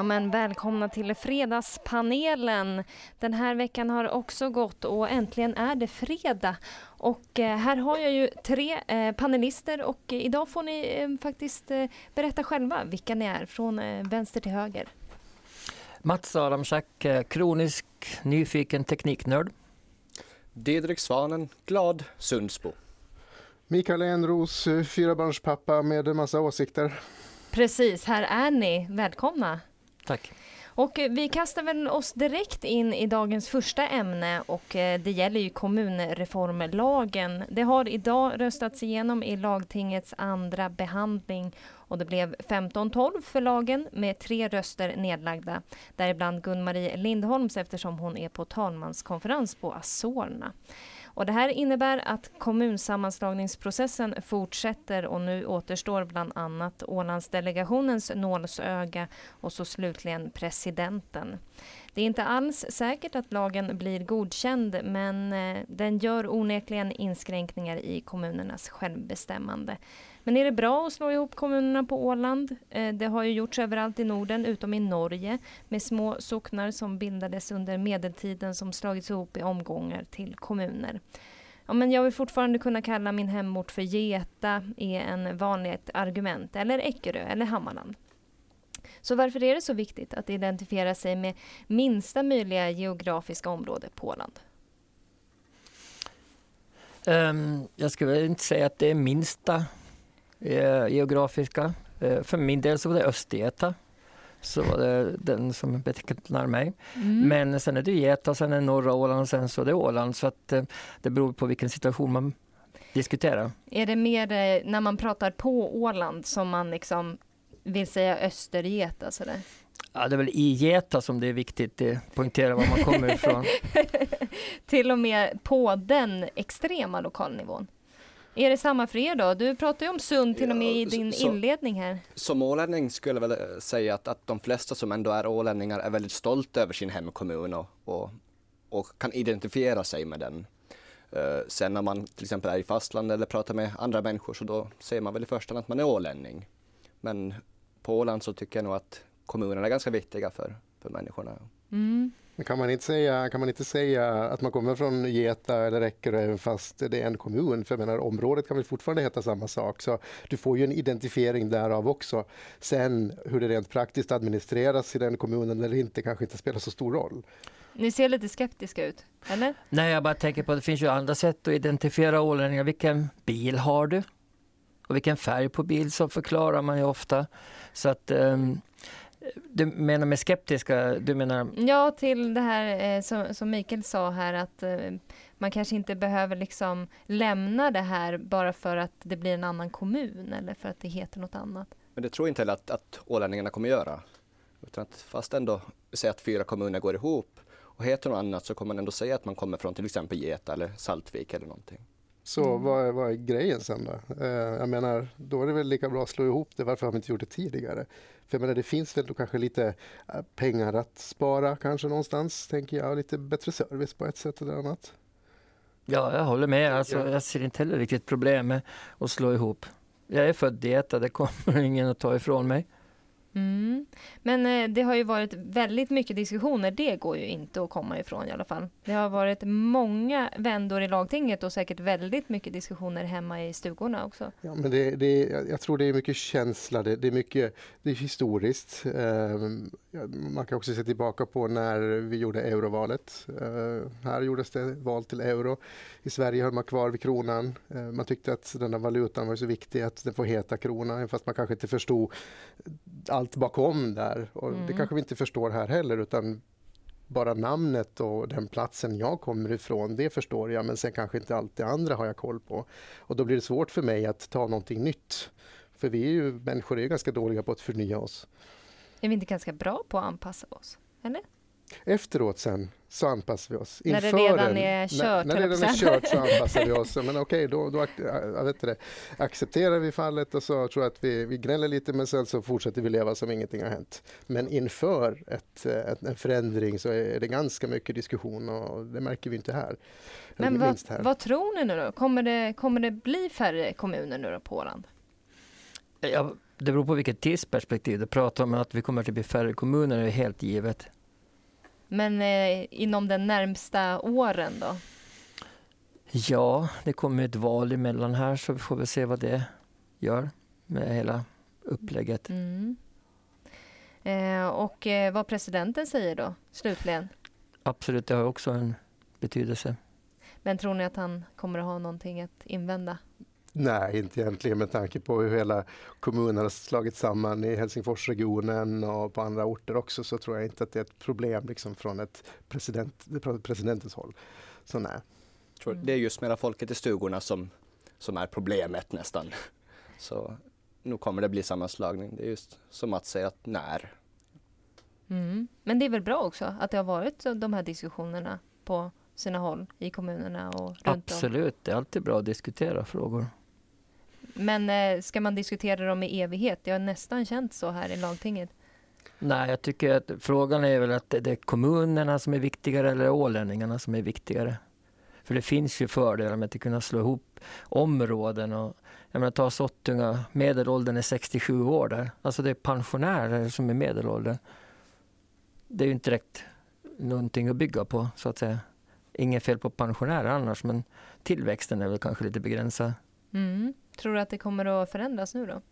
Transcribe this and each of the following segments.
Ja, men välkomna till Fredagspanelen. Den här veckan har också gått och äntligen är det fredag. Och eh, här har jag ju tre eh, panelister och idag får ni eh, faktiskt berätta själva vilka ni är från vänster till höger. Mats Adamczak, kronisk nyfiken tekniknörd. Didrik Svanen, glad Sundsbo. Mikael Enros, fyrabarnspappa med en massa åsikter. Precis, här är ni. Välkomna. Tack. Och eh, vi kastar väl oss direkt in i dagens första ämne och eh, det gäller ju kommunreformlagen. Det har idag röstats igenom i lagtingets andra behandling och det blev 15-12 för lagen med tre röster nedlagda. Däribland Gun-Marie Lindholms eftersom hon är på talmanskonferens på Azorna. Och det här innebär att kommunsammanslagningsprocessen fortsätter och nu återstår bland annat Ålandsdelegationens nålsöga och så slutligen presidenten. Det är inte alls säkert att lagen blir godkänd men eh, den gör onekligen inskränkningar i kommunernas självbestämmande. Men är det bra att slå ihop kommunerna på Åland? Eh, det har ju gjorts överallt i Norden utom i Norge med små socknar som bildades under medeltiden som slagits ihop i omgångar till kommuner. Ja, men jag vill fortfarande kunna kalla min hemort för Geta är en vanligt argument, eller Eckerö eller Hammarland. Så varför är det så viktigt att identifiera sig med minsta möjliga geografiska område på Åland? Um, jag skulle inte säga att det är minsta geografiska. Eh, för min del så var det Östergeta. Så var det den som betecknar mig. Mm. Men sen är det Geta, sen är det norra Åland och sen så är det Åland. Så att eh, det beror på vilken situation man diskuterar. Är det mer eh, när man pratar på Åland som man liksom vill säga Östergeta sådär? Ja, det är väl i Geta som det är viktigt att poängtera var man kommer ifrån. Till och med på den extrema lokalnivån? Är det samma för er då? Du pratar ju om Sund till och med i din så, inledning här. Som ålänning skulle jag väl säga att, att de flesta som ändå är ålänningar är väldigt stolta över sin hemkommun och, och, och kan identifiera sig med den. Uh, sen när man till exempel är i fastlandet eller pratar med andra människor så då säger man väl i första hand att man är ålänning. Men på Åland så tycker jag nog att kommunerna är ganska viktiga för, för människorna. Mm. Kan man, inte säga, kan man inte säga att man kommer från Geta eller Räckerö även fast det är en kommun? För jag menar, området kan väl fortfarande heta samma sak. Så du får ju en identifiering därav också. Sen hur det rent praktiskt administreras i den kommunen eller inte kanske inte spelar så stor roll. Ni ser lite skeptiska ut, eller? Nej, jag bara tänker på att det finns ju andra sätt att identifiera ålänningar. Vilken bil har du? Och vilken färg på bil så förklarar man ju ofta. Så att um, du menar med skeptiska? Du menar... Ja, till det här eh, som, som Mikael sa här att eh, man kanske inte behöver liksom lämna det här bara för att det blir en annan kommun eller för att det heter något annat. Men det tror jag inte heller att, att ålänningarna kommer göra. Utan att fast ändå säga att fyra kommuner går ihop och heter något annat så kommer man ändå säga att man kommer från till exempel Geta eller Saltvik eller någonting. Så mm. vad, är, vad är grejen sen då? Eh, jag menar, då är det väl lika bra att slå ihop det. Varför har vi inte gjort det tidigare? För jag menar, det finns väl då kanske lite eh, pengar att spara kanske någonstans, tänker jag. Lite bättre service på ett sätt eller annat. Ja, jag håller med. Alltså, jag ser inte heller riktigt problem med att slå ihop. Jag är född i det kommer ingen att ta ifrån mig. Mm. Men eh, det har ju varit väldigt mycket diskussioner. Det går ju inte att komma ifrån i alla fall. Det har varit många vändor i lagtinget och säkert väldigt mycket diskussioner hemma i stugorna också. Ja, men det, det, jag tror det är mycket känsla, det, det är mycket det är historiskt. Eh, man kan också se tillbaka på när vi gjorde eurovalet. Eh, här gjordes det val till euro. I Sverige höll man kvar vid kronan. Eh, man tyckte att den här valutan var så viktig att den får heta krona, fast man kanske inte förstod allt bakom där. Och mm. Det kanske vi inte förstår här heller utan bara namnet och den platsen jag kommer ifrån, det förstår jag men sen kanske inte allt det andra har jag koll på. Och då blir det svårt för mig att ta någonting nytt. För vi är ju, människor är ju ganska dåliga på att förnya oss. Är vi inte ganska bra på att anpassa oss? Eller? Efteråt sen så anpassar vi oss. Inför när det redan är kört? När, när det redan är kört så anpassar vi oss. Men okej, okay, då, då jag vet det, accepterar vi fallet och så tror jag att vi, vi gnäller lite men sen så fortsätter vi leva som ingenting har hänt. Men inför ett, ett, en förändring så är det ganska mycket diskussion och det märker vi inte här. Men vad, här. vad tror ni nu då? Kommer det, kommer det bli färre kommuner nu då på Åland? Jag det beror på vilket tidsperspektiv du pratar om. Att vi kommer att bli färre kommuner är helt givet. Men eh, inom den närmsta åren då? Ja, det kommer ett val emellan här så vi får väl se vad det gör med hela upplägget. Mm. Eh, och eh, vad presidenten säger då, slutligen? Absolut, det har också en betydelse. Men tror ni att han kommer att ha någonting att invända? Nej, inte egentligen med tanke på hur hela kommunen har slagit samman i Helsingforsregionen och på andra orter också så tror jag inte att det är ett problem liksom från ett president, presidentens håll. Så nej. Det är just mera folket i stugorna som, som är problemet nästan. Så nu kommer det bli sammanslagning. Det är just som att säga att när. Mm. Men det är väl bra också att det har varit de här diskussionerna på sina håll i kommunerna och runt Absolut, om. det är alltid bra att diskutera frågor. Men eh, ska man diskutera dem i evighet? Det har nästan känts så här i lagtinget. Nej, jag tycker att frågan är väl att det är kommunerna som är viktigare eller ålänningarna som är viktigare. För det finns ju fördelar med att kunna slå ihop områden. Och, jag menar, ta Sottunga, medelåldern är 67 år där. Alltså det är pensionärer som är medelåldern. Det är ju inte direkt någonting att bygga på, så att säga. Inget fel på pensionärer annars, men tillväxten är väl kanske lite begränsad. Mm. Tror du att det kommer att förändras nu då?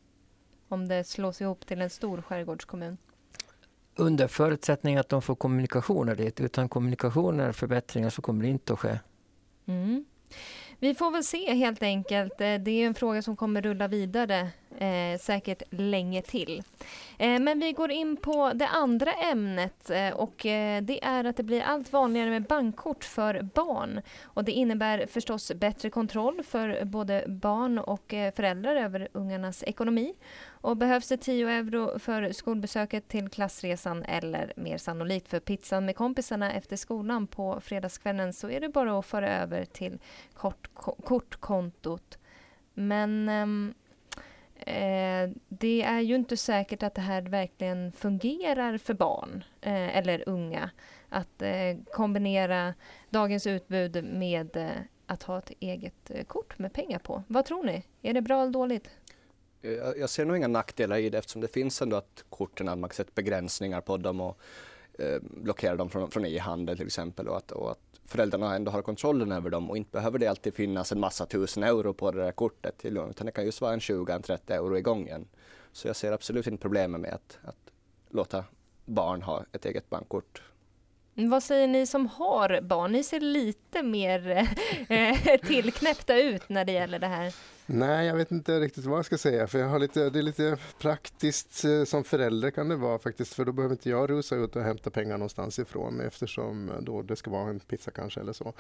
Om det slås ihop till en stor skärgårdskommun? Under förutsättning att de får kommunikationer dit. Utan kommunikationer och förbättringar så kommer det inte att ske. Mm. Vi får väl se helt enkelt. Eh, det är en fråga som kommer rulla vidare eh, säkert länge till. Eh, men vi går in på det andra ämnet eh, och eh, det är att det blir allt vanligare med bankkort för barn. Och det innebär förstås bättre kontroll för både barn och eh, föräldrar över ungarnas ekonomi. Och behövs det 10 euro för skolbesöket till klassresan eller mer sannolikt för pizzan med kompisarna efter skolan på fredagskvällen så är det bara att föra över till kort, kortkontot. Men ehm, eh, det är ju inte säkert att det här verkligen fungerar för barn eh, eller unga. Att eh, kombinera dagens utbud med eh, att ha ett eget eh, kort med pengar på. Vad tror ni? Är det bra eller dåligt? Eh, jag, jag ser nog inga nackdelar i det eftersom det finns ändå att korten, man kan sätta begränsningar på dem och eh, blockera dem från, från e-handel till exempel och att, och att föräldrarna ändå har kontrollen över dem och inte behöver det alltid finnas en massa tusen euro på det där kortet till utan det kan just vara en 20, en 30 euro i gången. Så jag ser absolut inte problemet med att, att låta barn ha ett eget bankkort. Vad säger ni som har barn? Ni ser lite mer eh, tillknäppta ut när det gäller det här. Nej, jag vet inte riktigt vad jag ska säga. För jag har lite, det är lite praktiskt eh, som förälder kan det vara faktiskt. För då behöver inte jag rusa ut och hämta pengar någonstans ifrån eftersom eh, då det ska vara en pizza kanske eller så.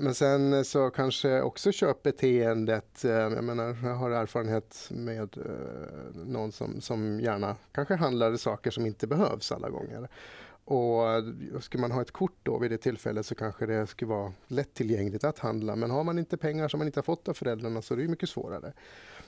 Men sen så kanske också köpbeteendet. Jag menar, jag har erfarenhet med någon som, som gärna kanske handlar saker som inte behövs alla gånger. Och ska man ha ett kort då vid det tillfället så kanske det skulle vara lättillgängligt att handla. Men har man inte pengar som man inte har fått av föräldrarna så är det mycket svårare.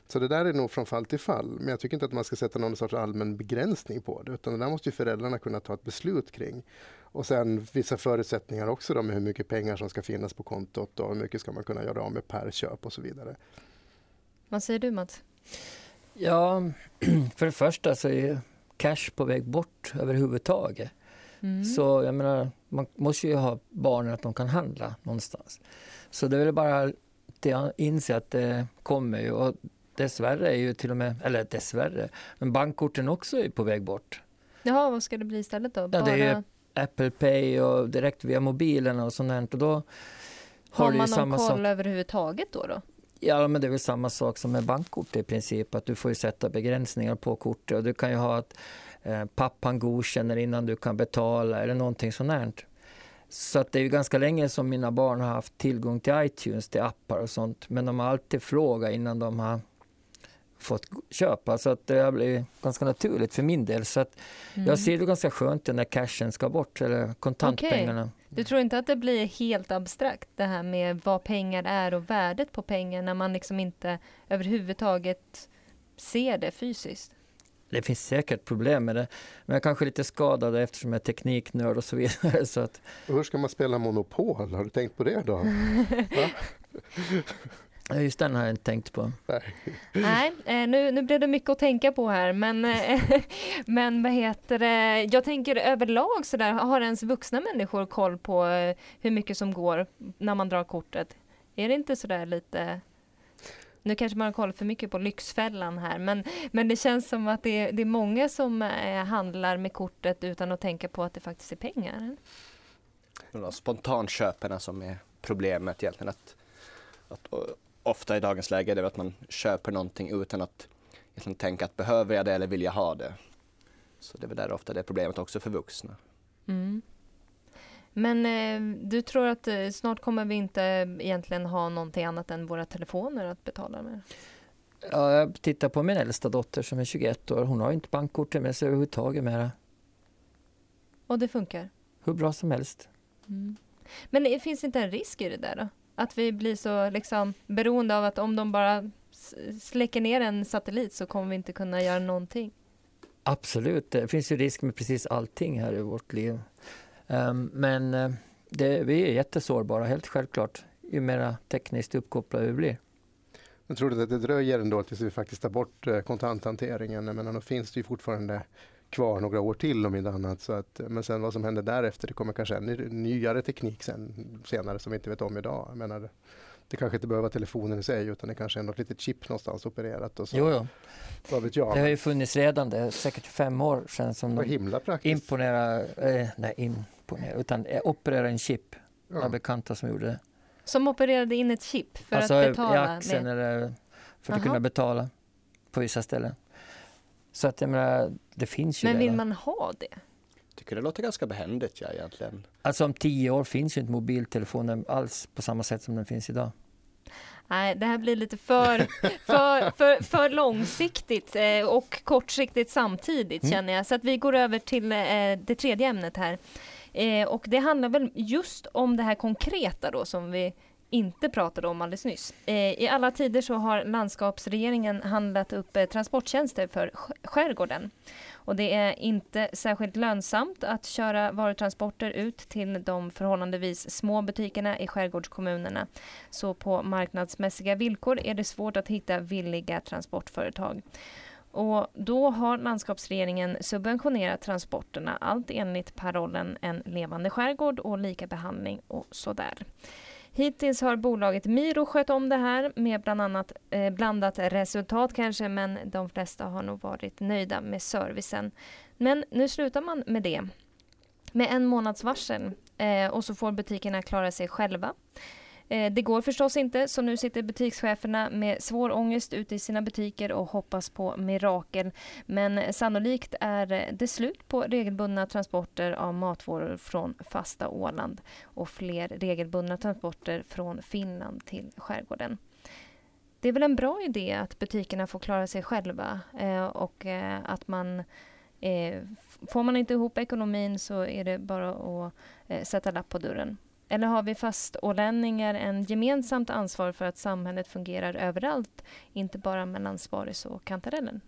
Så det där är nog från fall till fall. Men jag tycker inte att man ska sätta någon sorts allmän begränsning på det. Utan det där måste ju föräldrarna kunna ta ett beslut kring. Och sen vissa förutsättningar också då med hur mycket pengar som ska finnas på kontot och hur mycket ska man kunna göra av med per köp och så vidare. Vad säger du Mats? Ja, för det första så är cash på väg bort överhuvudtaget. Mm. Så jag menar, man måste ju ha barnen att de kan handla någonstans. Så det är väl bara att inse att det kommer ju. Och dessvärre är ju till och med, eller dessvärre, men bankkorten också är på väg bort. Jaha, vad ska det bli istället då? Bara... Ja, det är Apple Pay och direkt via mobilen och sånt Och då har, har man någon koll sak. överhuvudtaget då? då? Ja, men det är väl samma sak som med bankkort i princip. Att du får sätta begränsningar på kortet och du kan ju ha att pappan godkänner innan du kan betala eller någonting sånt. Så att det är ju ganska länge som mina barn har haft tillgång till iTunes, till appar och sånt. Men de har alltid frågat innan de har fått köpa. Så att det har blivit ganska naturligt för min del. Så att mm. jag ser det ganska skönt när cashen ska bort, eller kontantpengarna. Okay. Du tror inte att det blir helt abstrakt det här med vad pengar är och värdet på pengar när man liksom inte överhuvudtaget ser det fysiskt? Det finns säkert problem med det. Men jag är kanske lite skadad eftersom jag är tekniknörd och så vidare. Så att... hur ska man spela Monopol? Har du tänkt på det då? Just den har jag inte tänkt på. Nej, eh, nu, nu blev det mycket att tänka på här, men, eh, men vad heter det? Jag tänker överlag sådär, har ens vuxna människor koll på eh, hur mycket som går när man drar kortet? Är det inte sådär lite nu kanske man har kollat för mycket på Lyxfällan här, men, men det känns som att det är, det är många som eh, handlar med kortet utan att tänka på att det faktiskt är pengar. Spontanköpen som är problemet egentligen. Att, att, ofta i dagens läge är det att man köper någonting utan att egentligen tänka att behöver jag det eller vill jag ha det? Så det är väl där ofta det är problemet också för vuxna. Mm. Men eh, du tror att eh, snart kommer vi inte egentligen ha någonting annat än våra telefoner att betala med? Ja, jag tittar på min äldsta dotter som är 21 år. Hon har inte bankkortet med sig överhuvudtaget mera. Och det funkar? Hur bra som helst. Mm. Men det finns inte en risk i det där då? Att vi blir så liksom beroende av att om de bara släcker ner en satellit så kommer vi inte kunna göra någonting? Absolut, det finns ju risk med precis allting här i vårt liv. Um, men uh, det, vi är jättesårbara, helt självklart, ju mer tekniskt uppkopplade vi blir. Jag tror att det dröjer ändå tills vi faktiskt tar bort uh, kontanthanteringen. Menar, då finns det ju fortfarande kvar några år till om inte annat. Så att, men sen vad som händer därefter, det kommer kanske en nyare teknik sen, senare som vi inte vet om idag. Jag menar, det kanske inte behöver vara telefonen i sig utan det kanske är något litet chip någonstans opererat. Och så. Jo, jo. Vad vet jag. Det har ju funnits redan, det är säkert fem år sedan som Vad himla praktiskt. imponerar, eh, nej imponerar, utan opererar en chip. Ja. Jag bekanta som gjorde det. Som opererade in ett chip för alltså, att betala? i axeln med... eller för att Aha. kunna betala på vissa ställen. Så att jag menar, det finns ju Men vill redan. man ha det? Tycker det låter ganska behändigt ja, egentligen. Alltså om tio år finns ju inte mobiltelefonen alls på samma sätt som den finns idag. Nej, det här blir lite för, för, för, för långsiktigt eh, och kortsiktigt samtidigt mm. känner jag. Så att vi går över till eh, det tredje ämnet här. Eh, och det handlar väl just om det här konkreta då som vi inte pratade om alldeles nyss. Eh, I alla tider så har landskapsregeringen handlat upp eh, transporttjänster för skärgården. Och det är inte särskilt lönsamt att köra varutransporter ut till de förhållandevis små butikerna i skärgårdskommunerna. Så på marknadsmässiga villkor är det svårt att hitta villiga transportföretag. Och då har landskapsregeringen subventionerat transporterna, allt enligt parollen En levande skärgård och lika behandling och sådär. Hittills har bolaget Miro skött om det här med bland annat eh, blandat resultat kanske, men de flesta har nog varit nöjda med servicen. Men nu slutar man med det. Med en månads varsel eh, och så får butikerna klara sig själva. Eh, det går förstås inte, så nu sitter butikscheferna med svår ångest ute i sina butiker och hoppas på mirakel. Men sannolikt är det slut på regelbundna transporter av matvaror från fasta Åland och fler regelbundna transporter från Finland till skärgården. Det är väl en bra idé att butikerna får klara sig själva eh, och eh, att man Får man inte ihop ekonomin så är det bara att sätta lapp på dörren. Eller har vi fastålänningar en gemensamt ansvar för att samhället fungerar överallt, inte bara mellan Sparis och Kantarellen?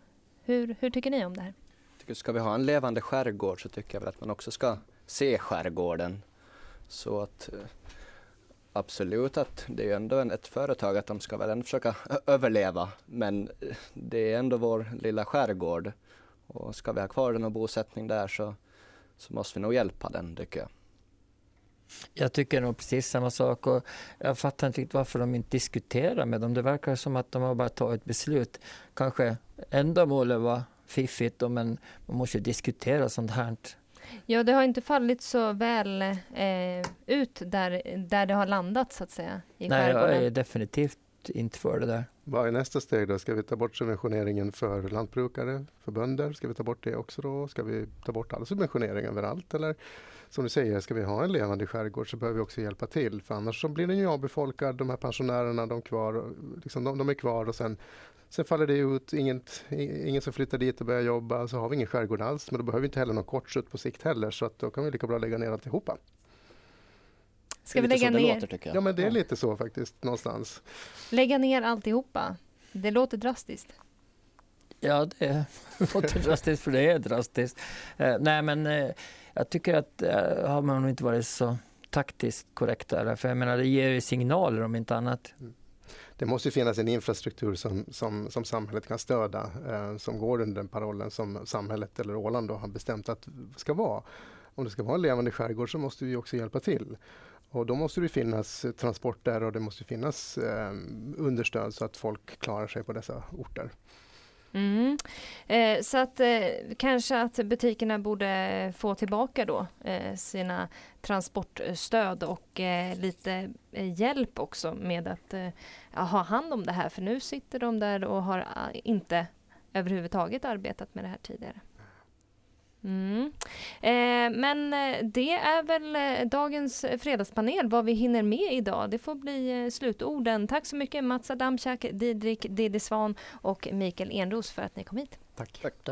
Hur, hur tycker ni om det här? Tycker, ska vi ha en levande skärgård så tycker jag väl att man också ska se skärgården. Så att eh, absolut att det är ju ändå ett företag att de ska väl ändå försöka överleva. Men eh, det är ändå vår lilla skärgård. Och ska vi ha kvar den och bosättning där så, så måste vi nog hjälpa den tycker jag. Jag tycker nog precis samma sak och jag fattar inte riktigt varför de inte diskuterar med dem. Det verkar som att de har bara tagit ett beslut. Kanske ändamålet var fiffigt men man måste diskutera sånt här. Ja, det har inte fallit så väl eh, ut där, där det har landat så att säga. I Nej, jag är definitivt inte för det där. Vad är nästa steg då? Ska vi ta bort subventioneringen för lantbrukare, för bönder? Ska vi ta bort det också då? Ska vi ta bort all subventionering överallt? Eller som du säger, ska vi ha en levande skärgård så behöver vi också hjälpa till. För annars så blir den ju avbefolkad, de här pensionärerna de, kvar, liksom, de, de är kvar och sen, sen faller det ut, inget, ingen som flyttar dit och börjar jobba, så har vi ingen skärgård alls. Men då behöver vi inte heller någon kortskjuts på sikt heller så att då kan vi lika bra lägga ner alltihopa. Ska vi lägga ner? Låter, ja men det är lite så faktiskt någonstans. Lägga ner alltihopa? Det låter drastiskt. Ja, det låter drastiskt för det är drastiskt. Eh, nej, men eh, jag tycker att eh, har man nog inte varit så taktiskt korrekt där. För jag menar, det ger ju signaler om inte annat. Mm. det måste finnas en infrastruktur som, som, som samhället kan stödja, eh, som går under den parollen som samhället eller Åland då har bestämt att ska vara. Om det ska vara en levande skärgård så måste vi också hjälpa till. Och då måste det finnas eh, transporter och det måste finnas eh, understöd så att folk klarar sig på dessa orter. Mm. Eh, så att eh, kanske att butikerna borde få tillbaka då eh, sina transportstöd och eh, lite eh, hjälp också med att eh, ha hand om det här. För nu sitter de där och har eh, inte överhuvudtaget arbetat med det här tidigare. Mm. Eh, men det är väl dagens fredagspanel, vad vi hinner med idag. Det får bli slutorden. Tack så mycket Mats Adamczak, Didrik Diddy Svan och Mikael Enros för att ni kom hit. Tack. Tack. Tack.